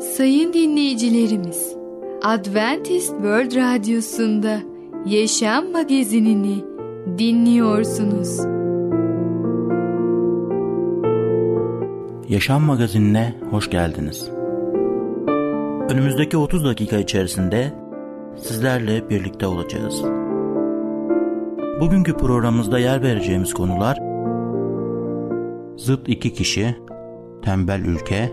Sayın dinleyicilerimiz, Adventist World Radyosu'nda Yaşam Magazinini dinliyorsunuz. Yaşam Magazinine hoş geldiniz. Önümüzdeki 30 dakika içerisinde sizlerle birlikte olacağız. Bugünkü programımızda yer vereceğimiz konular Zıt iki kişi, tembel ülke,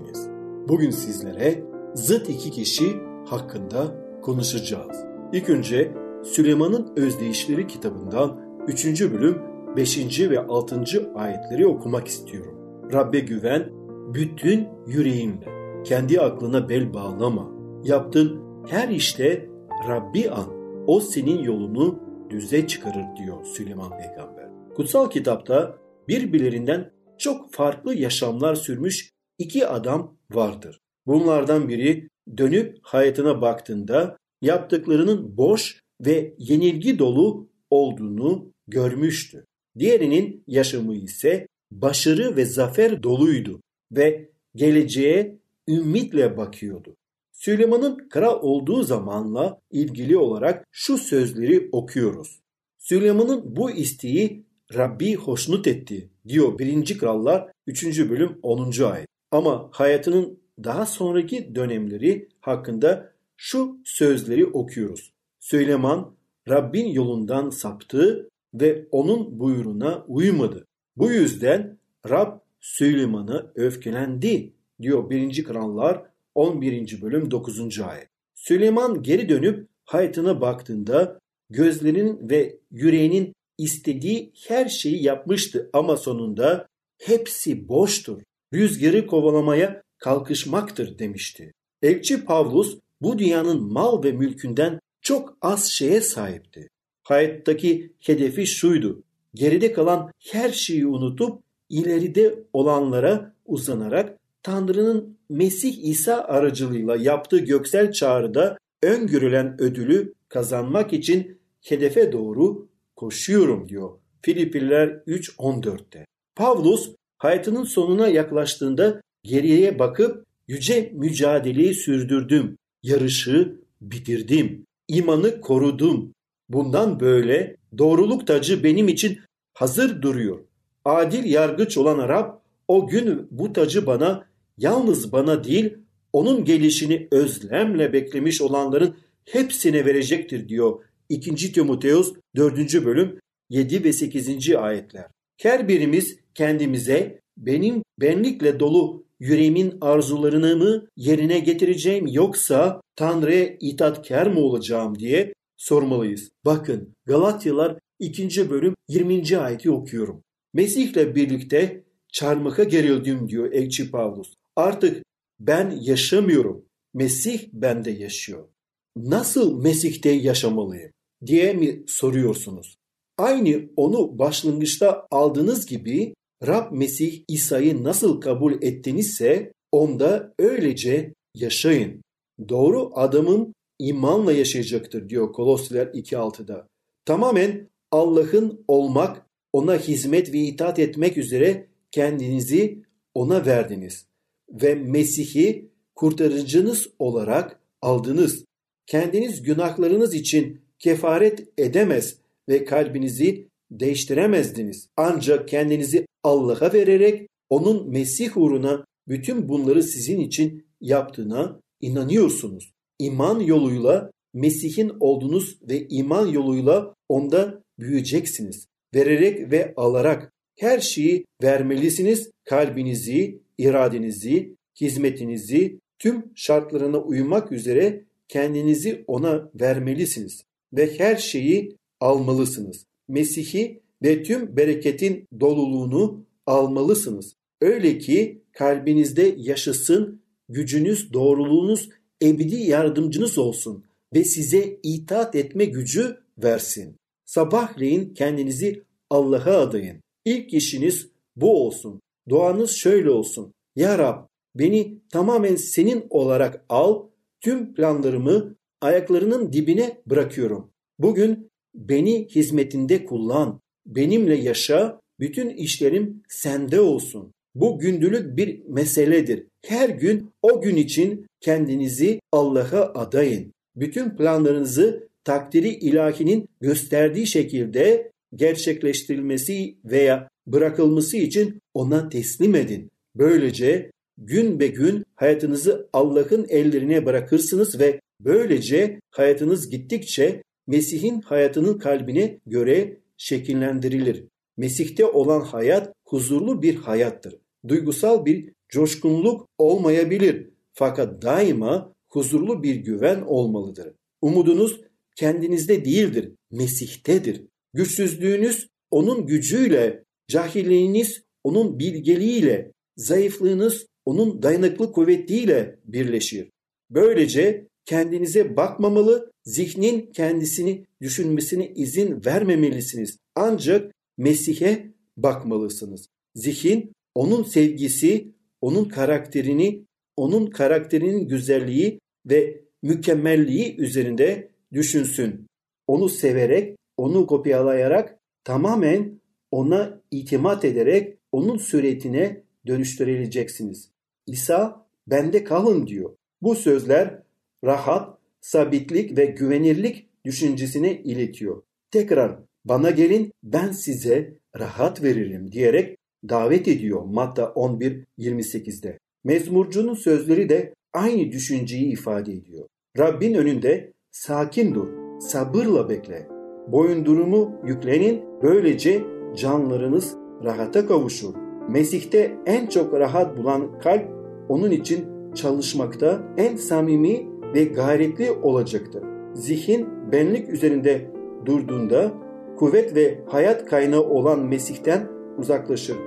Bugün sizlere zıt iki kişi hakkında konuşacağız. İlk önce Süleyman'ın Özdeyişleri kitabından 3. bölüm 5. ve 6. ayetleri okumak istiyorum. Rabbe güven bütün yüreğinle. Kendi aklına bel bağlama. Yaptığın her işte Rabbi an. O senin yolunu düze çıkarır diyor Süleyman peygamber. Kutsal kitapta birbirlerinden çok farklı yaşamlar sürmüş iki adam vardır. Bunlardan biri dönüp hayatına baktığında yaptıklarının boş ve yenilgi dolu olduğunu görmüştü. Diğerinin yaşamı ise başarı ve zafer doluydu ve geleceğe ümitle bakıyordu. Süleyman'ın kral olduğu zamanla ilgili olarak şu sözleri okuyoruz. Süleyman'ın bu isteği Rabbi hoşnut etti diyor 1. Krallar 3. bölüm 10. ayet. Ama hayatının daha sonraki dönemleri hakkında şu sözleri okuyoruz. Süleyman Rabbin yolundan saptı ve onun buyruğuna uymadı. Bu yüzden Rab Süleyman'a öfkelendi diyor 1. Krallar 11. bölüm 9. ayet. Süleyman geri dönüp hayatına baktığında gözlerinin ve yüreğinin istediği her şeyi yapmıştı ama sonunda hepsi boştur. Rüzgarı kovalamaya kalkışmaktır demişti. Elçi Pavlus bu dünyanın mal ve mülkünden çok az şeye sahipti. Hayattaki hedefi şuydu. Geride kalan her şeyi unutup ileride olanlara uzanarak Tanrı'nın Mesih İsa aracılığıyla yaptığı göksel çağrıda öngörülen ödülü kazanmak için hedefe doğru koşuyorum diyor Filipliler 3.14'te. Pavlus hayatının sonuna yaklaştığında geriye bakıp yüce mücadeleyi sürdürdüm, yarışı bitirdim, imanı korudum. Bundan böyle doğruluk tacı benim için hazır duruyor. Adil yargıç olan Rab o gün bu tacı bana yalnız bana değil onun gelişini özlemle beklemiş olanların hepsine verecektir diyor 2. Timoteus 4. bölüm 7 ve 8. ayetler. Her birimiz kendimize benim benlikle dolu yüreğimin arzularını mı yerine getireceğim yoksa Tanrı'ya itaatkar mı olacağım diye sormalıyız. Bakın Galatyalar 2. bölüm 20. ayeti okuyorum. Mesih'le birlikte çarmıha gerildim diyor Elçi Pavlus. Artık ben yaşamıyorum. Mesih bende yaşıyor. Nasıl Mesih'te yaşamalıyım diye mi soruyorsunuz? Aynı onu başlangıçta aldığınız gibi Rab Mesih İsa'yı nasıl kabul ettinizse onda öylece yaşayın. Doğru adamın imanla yaşayacaktır diyor Kolosliler 2.6'da. Tamamen Allah'ın olmak, ona hizmet ve itaat etmek üzere kendinizi ona verdiniz ve Mesih'i kurtarıcınız olarak aldınız. Kendiniz günahlarınız için kefaret edemez ve kalbinizi değiştiremezdiniz. Ancak kendinizi Allah'a vererek onun Mesih uğruna bütün bunları sizin için yaptığına inanıyorsunuz. İman yoluyla Mesih'in oldunuz ve iman yoluyla onda büyüyeceksiniz. Vererek ve alarak her şeyi vermelisiniz. Kalbinizi, iradenizi, hizmetinizi tüm şartlarına uymak üzere kendinizi ona vermelisiniz ve her şeyi almalısınız. Mesih'i ve tüm bereketin doluluğunu almalısınız. Öyle ki kalbinizde yaşasın, gücünüz, doğruluğunuz ebedi yardımcınız olsun ve size itaat etme gücü versin. Sabahleyin kendinizi Allah'a adayın. İlk işiniz bu olsun. Duanız şöyle olsun. Ya Rab beni tamamen senin olarak al, tüm planlarımı ayaklarının dibine bırakıyorum. Bugün beni hizmetinde kullan, benimle yaşa, bütün işlerim sende olsun. Bu gündülük bir meseledir. Her gün o gün için kendinizi Allah'a adayın. Bütün planlarınızı takdiri ilahinin gösterdiği şekilde gerçekleştirilmesi veya bırakılması için ona teslim edin. Böylece gün be gün hayatınızı Allah'ın ellerine bırakırsınız ve böylece hayatınız gittikçe Mesih'in hayatının kalbine göre şekillendirilir. Mesih'te olan hayat huzurlu bir hayattır. Duygusal bir coşkunluk olmayabilir fakat daima huzurlu bir güven olmalıdır. Umudunuz kendinizde değildir, Mesih'tedir. Güçsüzlüğünüz onun gücüyle, cahilliğiniz onun bilgeliğiyle, zayıflığınız onun dayanıklı kuvvetiyle birleşir. Böylece kendinize bakmamalı, zihnin kendisini düşünmesine izin vermemelisiniz. Ancak Mesih'e bakmalısınız. Zihin onun sevgisi, onun karakterini, onun karakterinin güzelliği ve mükemmelliği üzerinde düşünsün. Onu severek, onu kopyalayarak tamamen ona itimat ederek onun suretine dönüştürüleceksiniz. İsa bende kalın diyor. Bu sözler rahat, sabitlik ve güvenirlik düşüncesine iletiyor. Tekrar bana gelin ben size rahat veririm diyerek davet ediyor Matta 11.28'de. Mezmurcunun sözleri de aynı düşünceyi ifade ediyor. Rabbin önünde sakin dur, sabırla bekle. Boyundurumu yüklenin, böylece canlarınız rahata kavuşur. Mesih'te en çok rahat bulan kalp onun için çalışmakta en samimi ve gayretli olacaktır. Zihin benlik üzerinde durduğunda kuvvet ve hayat kaynağı olan Mesih'ten uzaklaşır.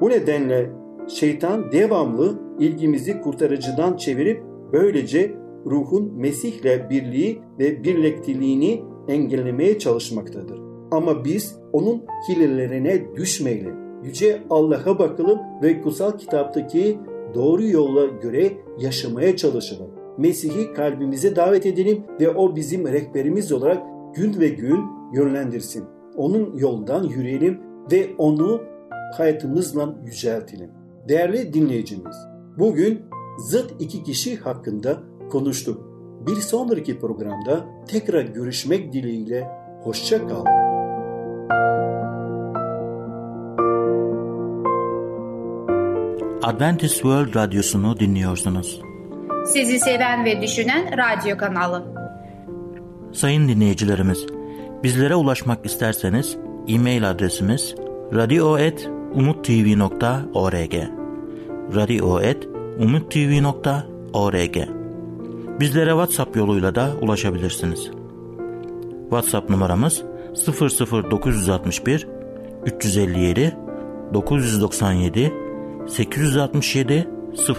Bu nedenle şeytan devamlı ilgimizi kurtarıcıdan çevirip böylece ruhun Mesih'le birliği ve birlikteliğini engellemeye çalışmaktadır. Ama biz onun hilelerine düşmeyelim. Yüce Allah'a bakalım ve kutsal kitaptaki doğru yola göre yaşamaya çalışalım. Mesih'i kalbimize davet edelim ve o bizim rehberimiz olarak gün ve gün yönlendirsin. Onun yoldan yürüyelim ve onu hayatımızla yüceltelim. Değerli dinleyicimiz, bugün zıt iki kişi hakkında konuştuk. Bir sonraki programda tekrar görüşmek dileğiyle hoşça kalın. Adventist World Radyosu'nu dinliyorsunuz. Sizi seven ve düşünen radyo kanalı. Sayın dinleyicilerimiz, bizlere ulaşmak isterseniz e-mail adresimiz radio.umutv.org radio.umutv.org Bizlere WhatsApp yoluyla da ulaşabilirsiniz. WhatsApp numaramız 00961 357 997 867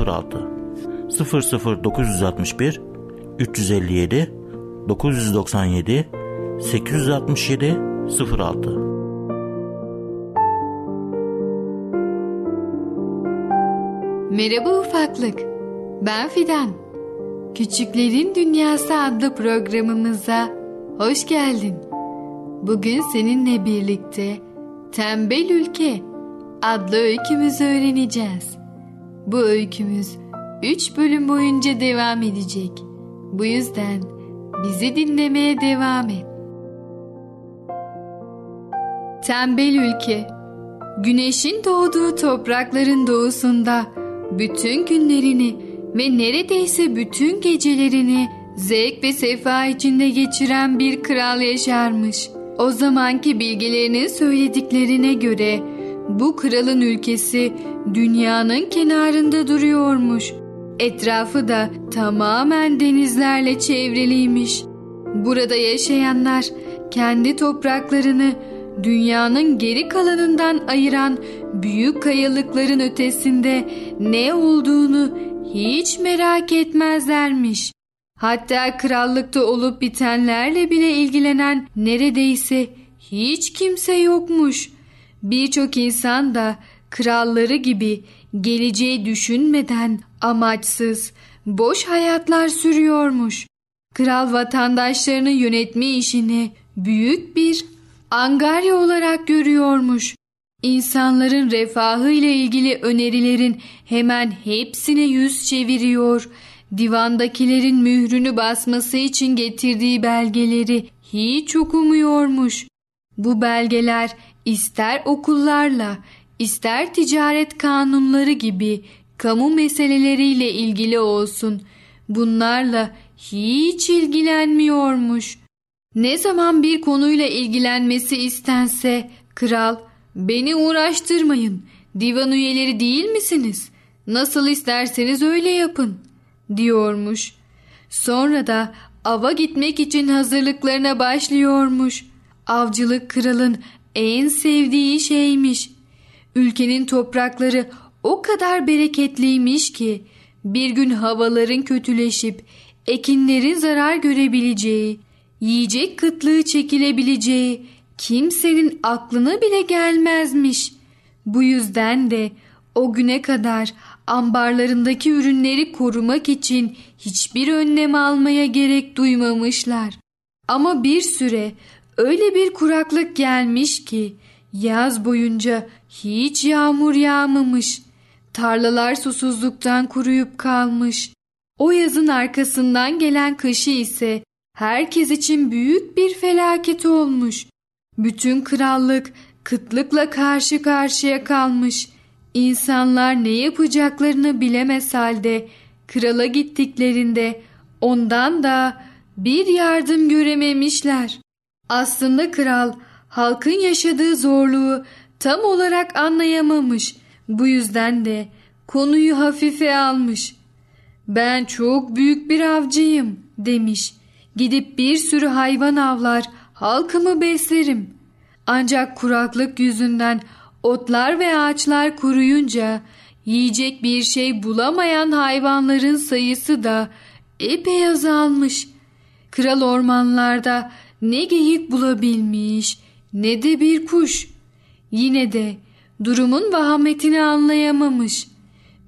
06 00961 357 997 867 06 Merhaba ufaklık. Ben Fidan. Küçüklerin Dünyası adlı programımıza hoş geldin. Bugün seninle birlikte Tembel Ülke adlı öykümüzü öğreneceğiz. Bu öykümüz 3 bölüm boyunca devam edecek. Bu yüzden bizi dinlemeye devam et. Tembel Ülke Güneşin doğduğu toprakların doğusunda bütün günlerini ve neredeyse bütün gecelerini zevk ve sefa içinde geçiren bir kral yaşarmış. O zamanki bilgilerinin söylediklerine göre bu kralın ülkesi dünyanın kenarında duruyormuş. Etrafı da tamamen denizlerle çevriliymiş. Burada yaşayanlar kendi topraklarını dünyanın geri kalanından ayıran büyük kayalıkların ötesinde ne olduğunu hiç merak etmezlermiş. Hatta krallıkta olup bitenlerle bile ilgilenen neredeyse hiç kimse yokmuş. Birçok insan da kralları gibi geleceği düşünmeden amaçsız, boş hayatlar sürüyormuş. Kral vatandaşlarını yönetme işini büyük bir angarya olarak görüyormuş. İnsanların refahı ile ilgili önerilerin hemen hepsine yüz çeviriyor. Divandakilerin mührünü basması için getirdiği belgeleri hiç okumuyormuş. Bu belgeler ister okullarla, ister ticaret kanunları gibi kamu meseleleriyle ilgili olsun. Bunlarla hiç ilgilenmiyormuş. Ne zaman bir konuyla ilgilenmesi istense kral beni uğraştırmayın divan üyeleri değil misiniz? Nasıl isterseniz öyle yapın diyormuş. Sonra da ava gitmek için hazırlıklarına başlıyormuş. Avcılık kralın en sevdiği şeymiş. Ülkenin toprakları o kadar bereketliymiş ki bir gün havaların kötüleşip ekinlerin zarar görebileceği, yiyecek kıtlığı çekilebileceği kimsenin aklına bile gelmezmiş. Bu yüzden de o güne kadar ambarlarındaki ürünleri korumak için hiçbir önlem almaya gerek duymamışlar. Ama bir süre öyle bir kuraklık gelmiş ki yaz boyunca hiç yağmur yağmamış. Tarlalar susuzluktan kuruyup kalmış. O yazın arkasından gelen kışı ise herkes için büyük bir felaket olmuş. Bütün krallık kıtlıkla karşı karşıya kalmış. İnsanlar ne yapacaklarını bilemez halde krala gittiklerinde ondan da bir yardım görememişler. Aslında kral halkın yaşadığı zorluğu tam olarak anlayamamış. Bu yüzden de konuyu hafife almış. Ben çok büyük bir avcıyım demiş. Gidip bir sürü hayvan avlar, halkımı beslerim. Ancak kuraklık yüzünden otlar ve ağaçlar kuruyunca yiyecek bir şey bulamayan hayvanların sayısı da epey azalmış. Kral ormanlarda ne geyik bulabilmiş ne de bir kuş. Yine de durumun vahametini anlayamamış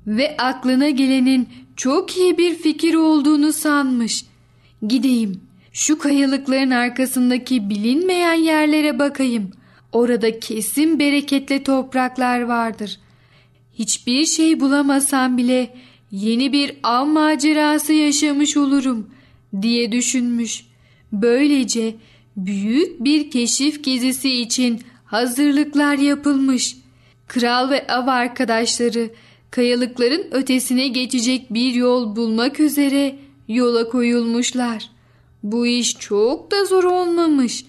ve aklına gelenin çok iyi bir fikir olduğunu sanmış. Gideyim, şu kayalıkların arkasındaki bilinmeyen yerlere bakayım. Orada kesin bereketli topraklar vardır. Hiçbir şey bulamasam bile yeni bir av macerası yaşamış olurum diye düşünmüş. Böylece büyük bir keşif gezisi için hazırlıklar yapılmış. Kral ve av arkadaşları kayalıkların ötesine geçecek bir yol bulmak üzere yola koyulmuşlar. Bu iş çok da zor olmamış.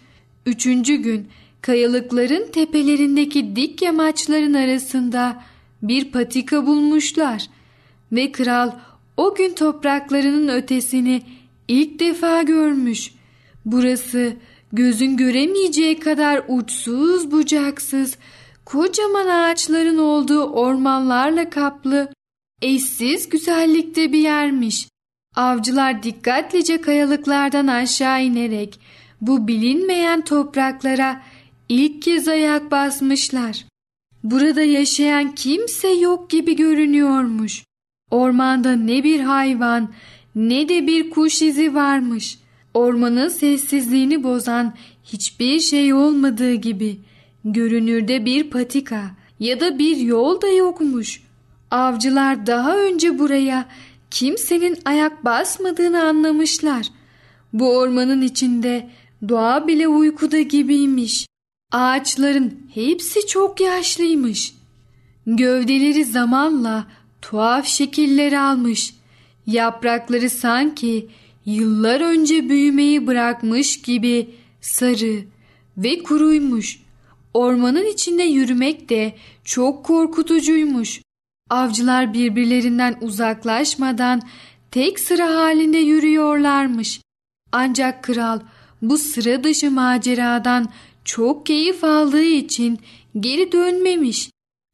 Üçüncü gün kayalıkların tepelerindeki dik yamaçların arasında bir patika bulmuşlar ve kral o gün topraklarının ötesini ilk defa görmüş. Burası gözün göremeyeceği kadar uçsuz bucaksız, kocaman ağaçların olduğu ormanlarla kaplı, eşsiz güzellikte bir yermiş. Avcılar dikkatlice kayalıklardan aşağı inerek bu bilinmeyen topraklara ilk kez ayak basmışlar. Burada yaşayan kimse yok gibi görünüyormuş. Ormanda ne bir hayvan ne de bir kuş izi varmış. Ormanın sessizliğini bozan hiçbir şey olmadığı gibi görünürde bir patika ya da bir yol da yokmuş. Avcılar daha önce buraya kimsenin ayak basmadığını anlamışlar. Bu ormanın içinde doğa bile uykuda gibiymiş. Ağaçların hepsi çok yaşlıymış. Gövdeleri zamanla tuhaf şekiller almış. Yaprakları sanki yıllar önce büyümeyi bırakmış gibi sarı ve kuruymuş. Ormanın içinde yürümek de çok korkutucuymuş. Avcılar birbirlerinden uzaklaşmadan tek sıra halinde yürüyorlarmış. Ancak kral bu sıra dışı maceradan çok keyif aldığı için geri dönmemiş.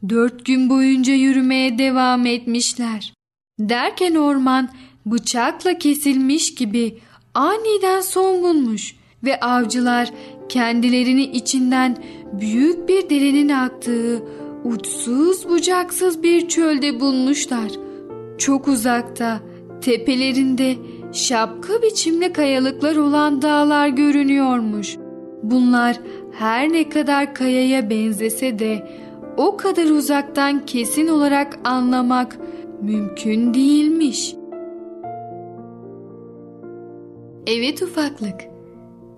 Dört gün boyunca yürümeye devam etmişler. Derken orman bıçakla kesilmiş gibi aniden son bulmuş ve avcılar kendilerini içinden büyük bir derenin aktığı uçsuz bucaksız bir çölde bulmuşlar. Çok uzakta, tepelerinde şapka biçimli kayalıklar olan dağlar görünüyormuş. Bunlar her ne kadar kayaya benzese de o kadar uzaktan kesin olarak anlamak mümkün değilmiş. Evet ufaklık,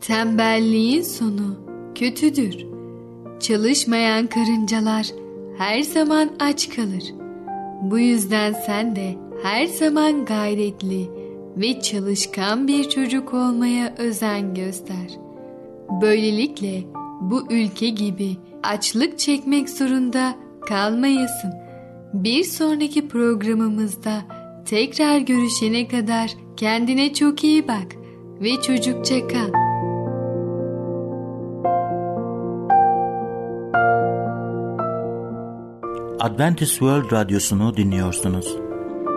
tembelliğin sonu kötüdür. Çalışmayan karıncalar her zaman aç kalır. Bu yüzden sen de her zaman gayretli ve çalışkan bir çocuk olmaya özen göster. Böylelikle bu ülke gibi açlık çekmek zorunda kalmayasın. Bir sonraki programımızda tekrar görüşene kadar kendine çok iyi bak ve çocukça kal. Adventist World Radyosu'nu dinliyorsunuz.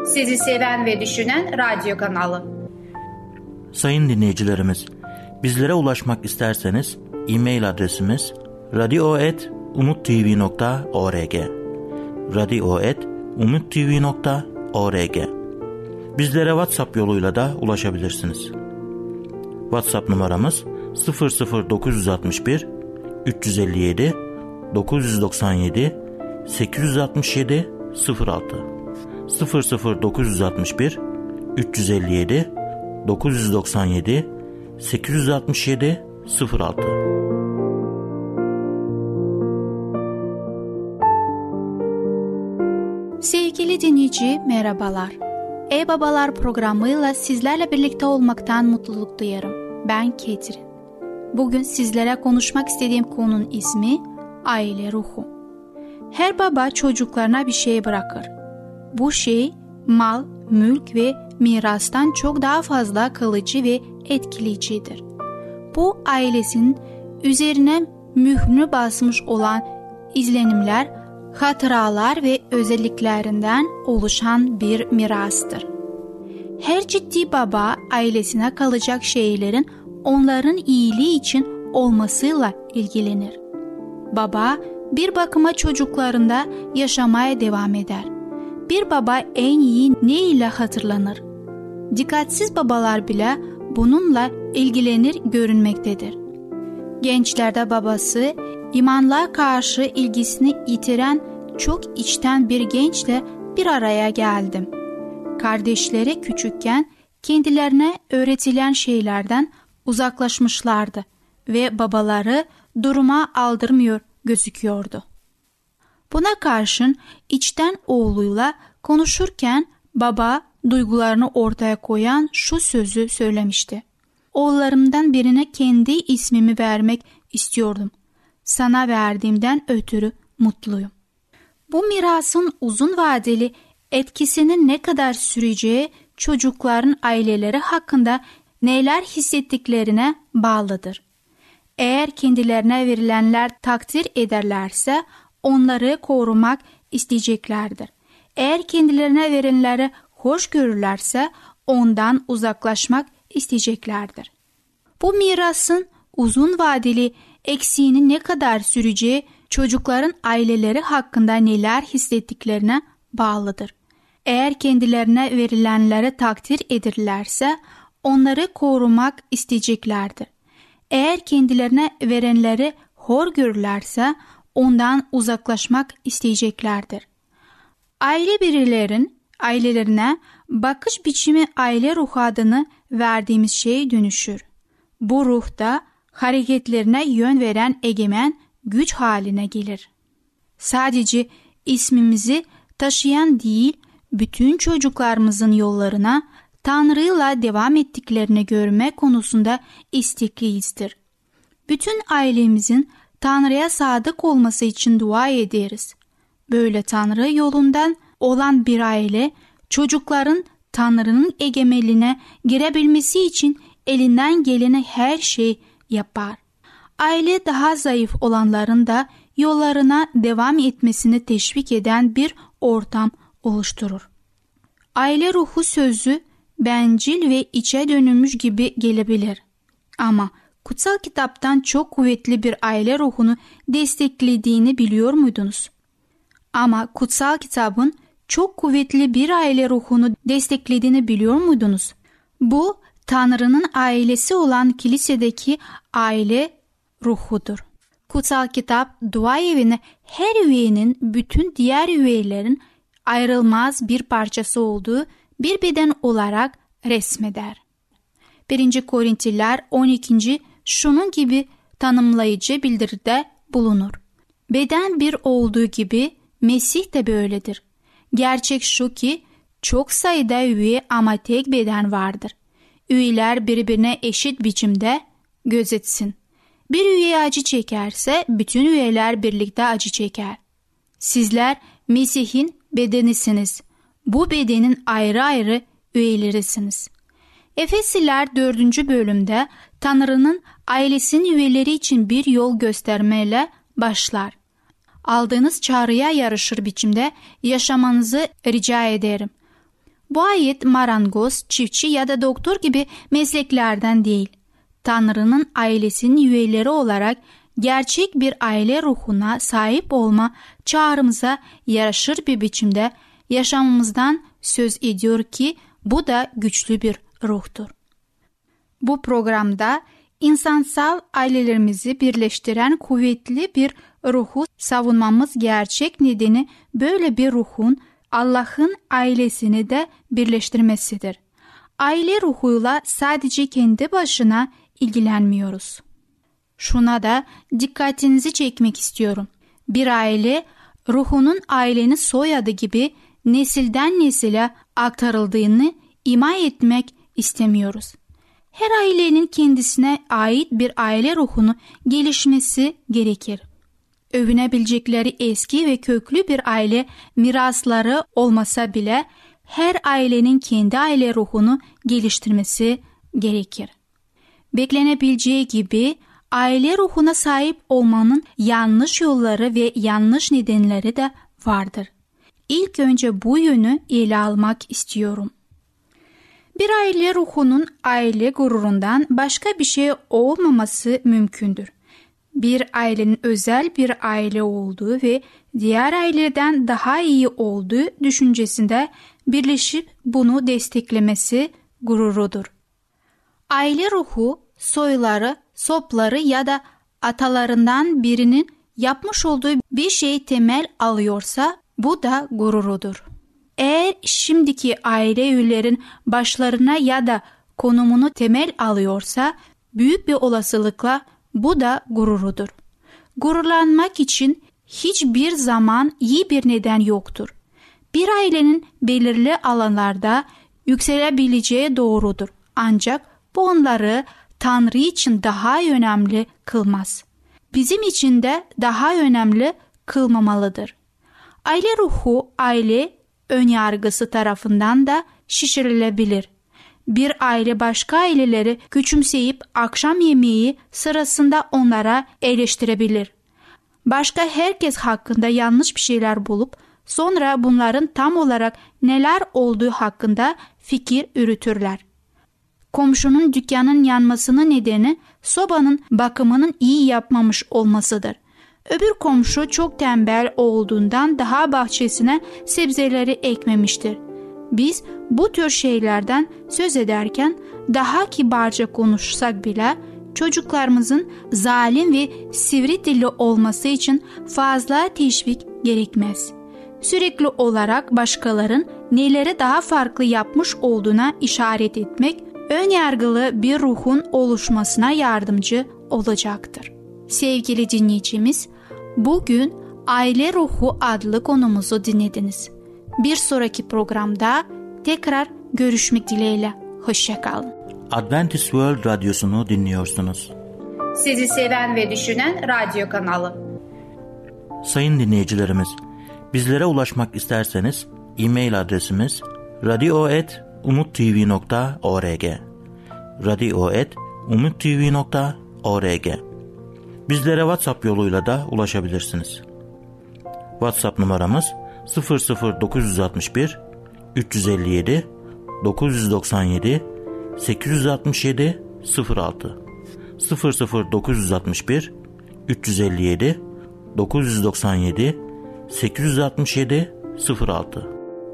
Sizi seven ve düşünen radyo kanalı. Sayın dinleyicilerimiz, bizlere ulaşmak isterseniz e-mail adresimiz radio.umutv.org radio.umutv.org Bizlere WhatsApp yoluyla da ulaşabilirsiniz. WhatsApp numaramız 00961 357 997 867 06 00961 357 997 867 06 Sevgili dinleyici merhabalar. E-Babalar programıyla sizlerle birlikte olmaktan mutluluk duyarım. Ben Ketrin. Bugün sizlere konuşmak istediğim konunun ismi aile ruhu. Her baba çocuklarına bir şey bırakır. Bu şey mal, mülk ve mirastan çok daha fazla kalıcı ve etkileyicidir. Bu ailesinin üzerine mührünü basmış olan izlenimler, hatıralar ve özelliklerinden oluşan bir mirastır. Her ciddi baba ailesine kalacak şeylerin onların iyiliği için olmasıyla ilgilenir. Baba bir bakıma çocuklarında yaşamaya devam eder. Bir baba en iyi ne ile hatırlanır? Dikkatsiz babalar bile bununla ilgilenir görünmektedir. Gençlerde babası imanlığa karşı ilgisini yitiren çok içten bir gençle bir araya geldim. Kardeşleri küçükken kendilerine öğretilen şeylerden uzaklaşmışlardı ve babaları duruma aldırmıyor gözüküyordu. Buna karşın içten oğluyla konuşurken baba duygularını ortaya koyan şu sözü söylemişti. Oğullarımdan birine kendi ismimi vermek istiyordum. Sana verdiğimden ötürü mutluyum. Bu mirasın uzun vadeli etkisinin ne kadar süreceği çocukların aileleri hakkında neler hissettiklerine bağlıdır. Eğer kendilerine verilenler takdir ederlerse onları korumak isteyeceklerdir. Eğer kendilerine verilenleri hoş görürlerse ondan uzaklaşmak isteyeceklerdir. Bu mirasın uzun vadeli eksiğini ne kadar süreceği çocukların aileleri hakkında neler hissettiklerine bağlıdır. Eğer kendilerine verilenleri takdir edirlerse onları korumak isteyeceklerdir. Eğer kendilerine verenleri hor görürlerse ondan uzaklaşmak isteyeceklerdir. Aile bireylerin ailelerine bakış biçimi aile ruhu adını verdiğimiz şey dönüşür. Bu ruhta hareketlerine yön veren egemen güç haline gelir. Sadece ismimizi taşıyan değil, bütün çocuklarımızın yollarına Tanrı'yla devam ettiklerini görme konusunda istekliyizdir. Bütün ailemizin Tanrı'ya sadık olması için dua ederiz. Böyle Tanrı yolundan olan bir aile çocukların Tanrı'nın egemenliğine girebilmesi için elinden geleni her şey yapar. Aile daha zayıf olanların da yollarına devam etmesini teşvik eden bir ortam oluşturur. Aile ruhu sözü bencil ve içe dönülmüş gibi gelebilir. Ama kutsal kitaptan çok kuvvetli bir aile ruhunu desteklediğini biliyor muydunuz? Ama kutsal kitabın çok kuvvetli bir aile ruhunu desteklediğini biliyor muydunuz? Bu Tanrı'nın ailesi olan kilisedeki aile ruhudur. Kutsal kitap dua evini her üyenin bütün diğer üyelerin ayrılmaz bir parçası olduğu bir beden olarak resmeder. 1. Korintliler 12. şunun gibi tanımlayıcı bildiride bulunur. Beden bir olduğu gibi Mesih de böyledir. Gerçek şu ki çok sayıda üye ama tek beden vardır. Üyeler birbirine eşit biçimde gözetsin. Bir üye acı çekerse bütün üyeler birlikte acı çeker. Sizler Mesih'in bedenisiniz. Bu bedenin ayrı ayrı üyelerisiniz. Efesiler 4. bölümde Tanrı'nın ailesinin üyeleri için bir yol göstermeyle başlar. Aldığınız çağrıya yarışır biçimde yaşamanızı rica ederim. Bu ayet marangoz, çiftçi ya da doktor gibi mesleklerden değil. Tanrı'nın ailesinin üyeleri olarak gerçek bir aile ruhuna sahip olma çağrımıza yaraşır bir biçimde yaşamımızdan söz ediyor ki bu da güçlü bir ruhtur. Bu programda insansal ailelerimizi birleştiren kuvvetli bir ruhu savunmamız gerçek nedeni böyle bir ruhun Allah'ın ailesini de birleştirmesidir. Aile ruhuyla sadece kendi başına ilgilenmiyoruz. Şuna da dikkatinizi çekmek istiyorum. Bir aile ruhunun ailenin soyadı gibi nesilden nesile aktarıldığını ima etmek istemiyoruz. Her ailenin kendisine ait bir aile ruhunu gelişmesi gerekir. Övünebilecekleri eski ve köklü bir aile mirasları olmasa bile her ailenin kendi aile ruhunu geliştirmesi gerekir. Beklenebileceği gibi aile ruhuna sahip olmanın yanlış yolları ve yanlış nedenleri de vardır. İlk önce bu yönü ele almak istiyorum. Bir aile ruhunun aile gururundan başka bir şey olmaması mümkündür. Bir ailenin özel bir aile olduğu ve diğer aileden daha iyi olduğu düşüncesinde birleşip bunu desteklemesi gururudur. Aile ruhu soyları, sopları ya da atalarından birinin yapmış olduğu bir şey temel alıyorsa bu da gururudur. Eğer şimdiki aile üyelerin başlarına ya da konumunu temel alıyorsa büyük bir olasılıkla bu da gururudur. Gururlanmak için hiçbir zaman iyi bir neden yoktur. Bir ailenin belirli alanlarda yükselebileceği doğrudur. Ancak bu onları Tanrı için daha önemli kılmaz. Bizim için de daha önemli kılmamalıdır. Aile ruhu, aile ön yargısı tarafından da şişirilebilir. Bir aile başka aileleri küçümseyip akşam yemeği sırasında onlara eleştirebilir. Başka herkes hakkında yanlış bir şeyler bulup sonra bunların tam olarak neler olduğu hakkında fikir yürütürler. Komşunun dükkanın yanmasının nedeni sobanın bakımının iyi yapmamış olmasıdır. Öbür komşu çok tembel olduğundan daha bahçesine sebzeleri ekmemiştir. Biz bu tür şeylerden söz ederken daha kibarca konuşsak bile çocuklarımızın zalim ve sivri dilli olması için fazla teşvik gerekmez. Sürekli olarak başkaların neleri daha farklı yapmış olduğuna işaret etmek ön yargılı bir ruhun oluşmasına yardımcı olacaktır. Sevgili dinleyicimiz, bugün Aile Ruhu adlı konumuzu dinlediniz. Bir sonraki programda tekrar görüşmek dileğiyle. Hoşçakalın. Adventist World Radyosu'nu dinliyorsunuz. Sizi seven ve düşünen radyo kanalı. Sayın dinleyicilerimiz, bizlere ulaşmak isterseniz e-mail adresimiz radio.umutv.org radio.umutv.org Bizlere WhatsApp yoluyla da ulaşabilirsiniz. WhatsApp numaramız 00961 357 997 867 06 00961 357 997 867 06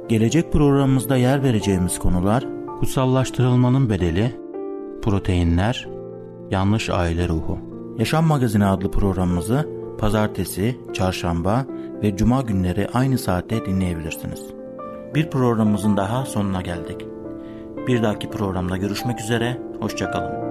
Gelecek programımızda yer vereceğimiz konular kutsallaştırılmanın bedeli, proteinler, yanlış aile ruhu. Yaşam Magazini adlı programımızı pazartesi, çarşamba ve cuma günleri aynı saatte dinleyebilirsiniz. Bir programımızın daha sonuna geldik. Bir dahaki programda görüşmek üzere, hoşçakalın.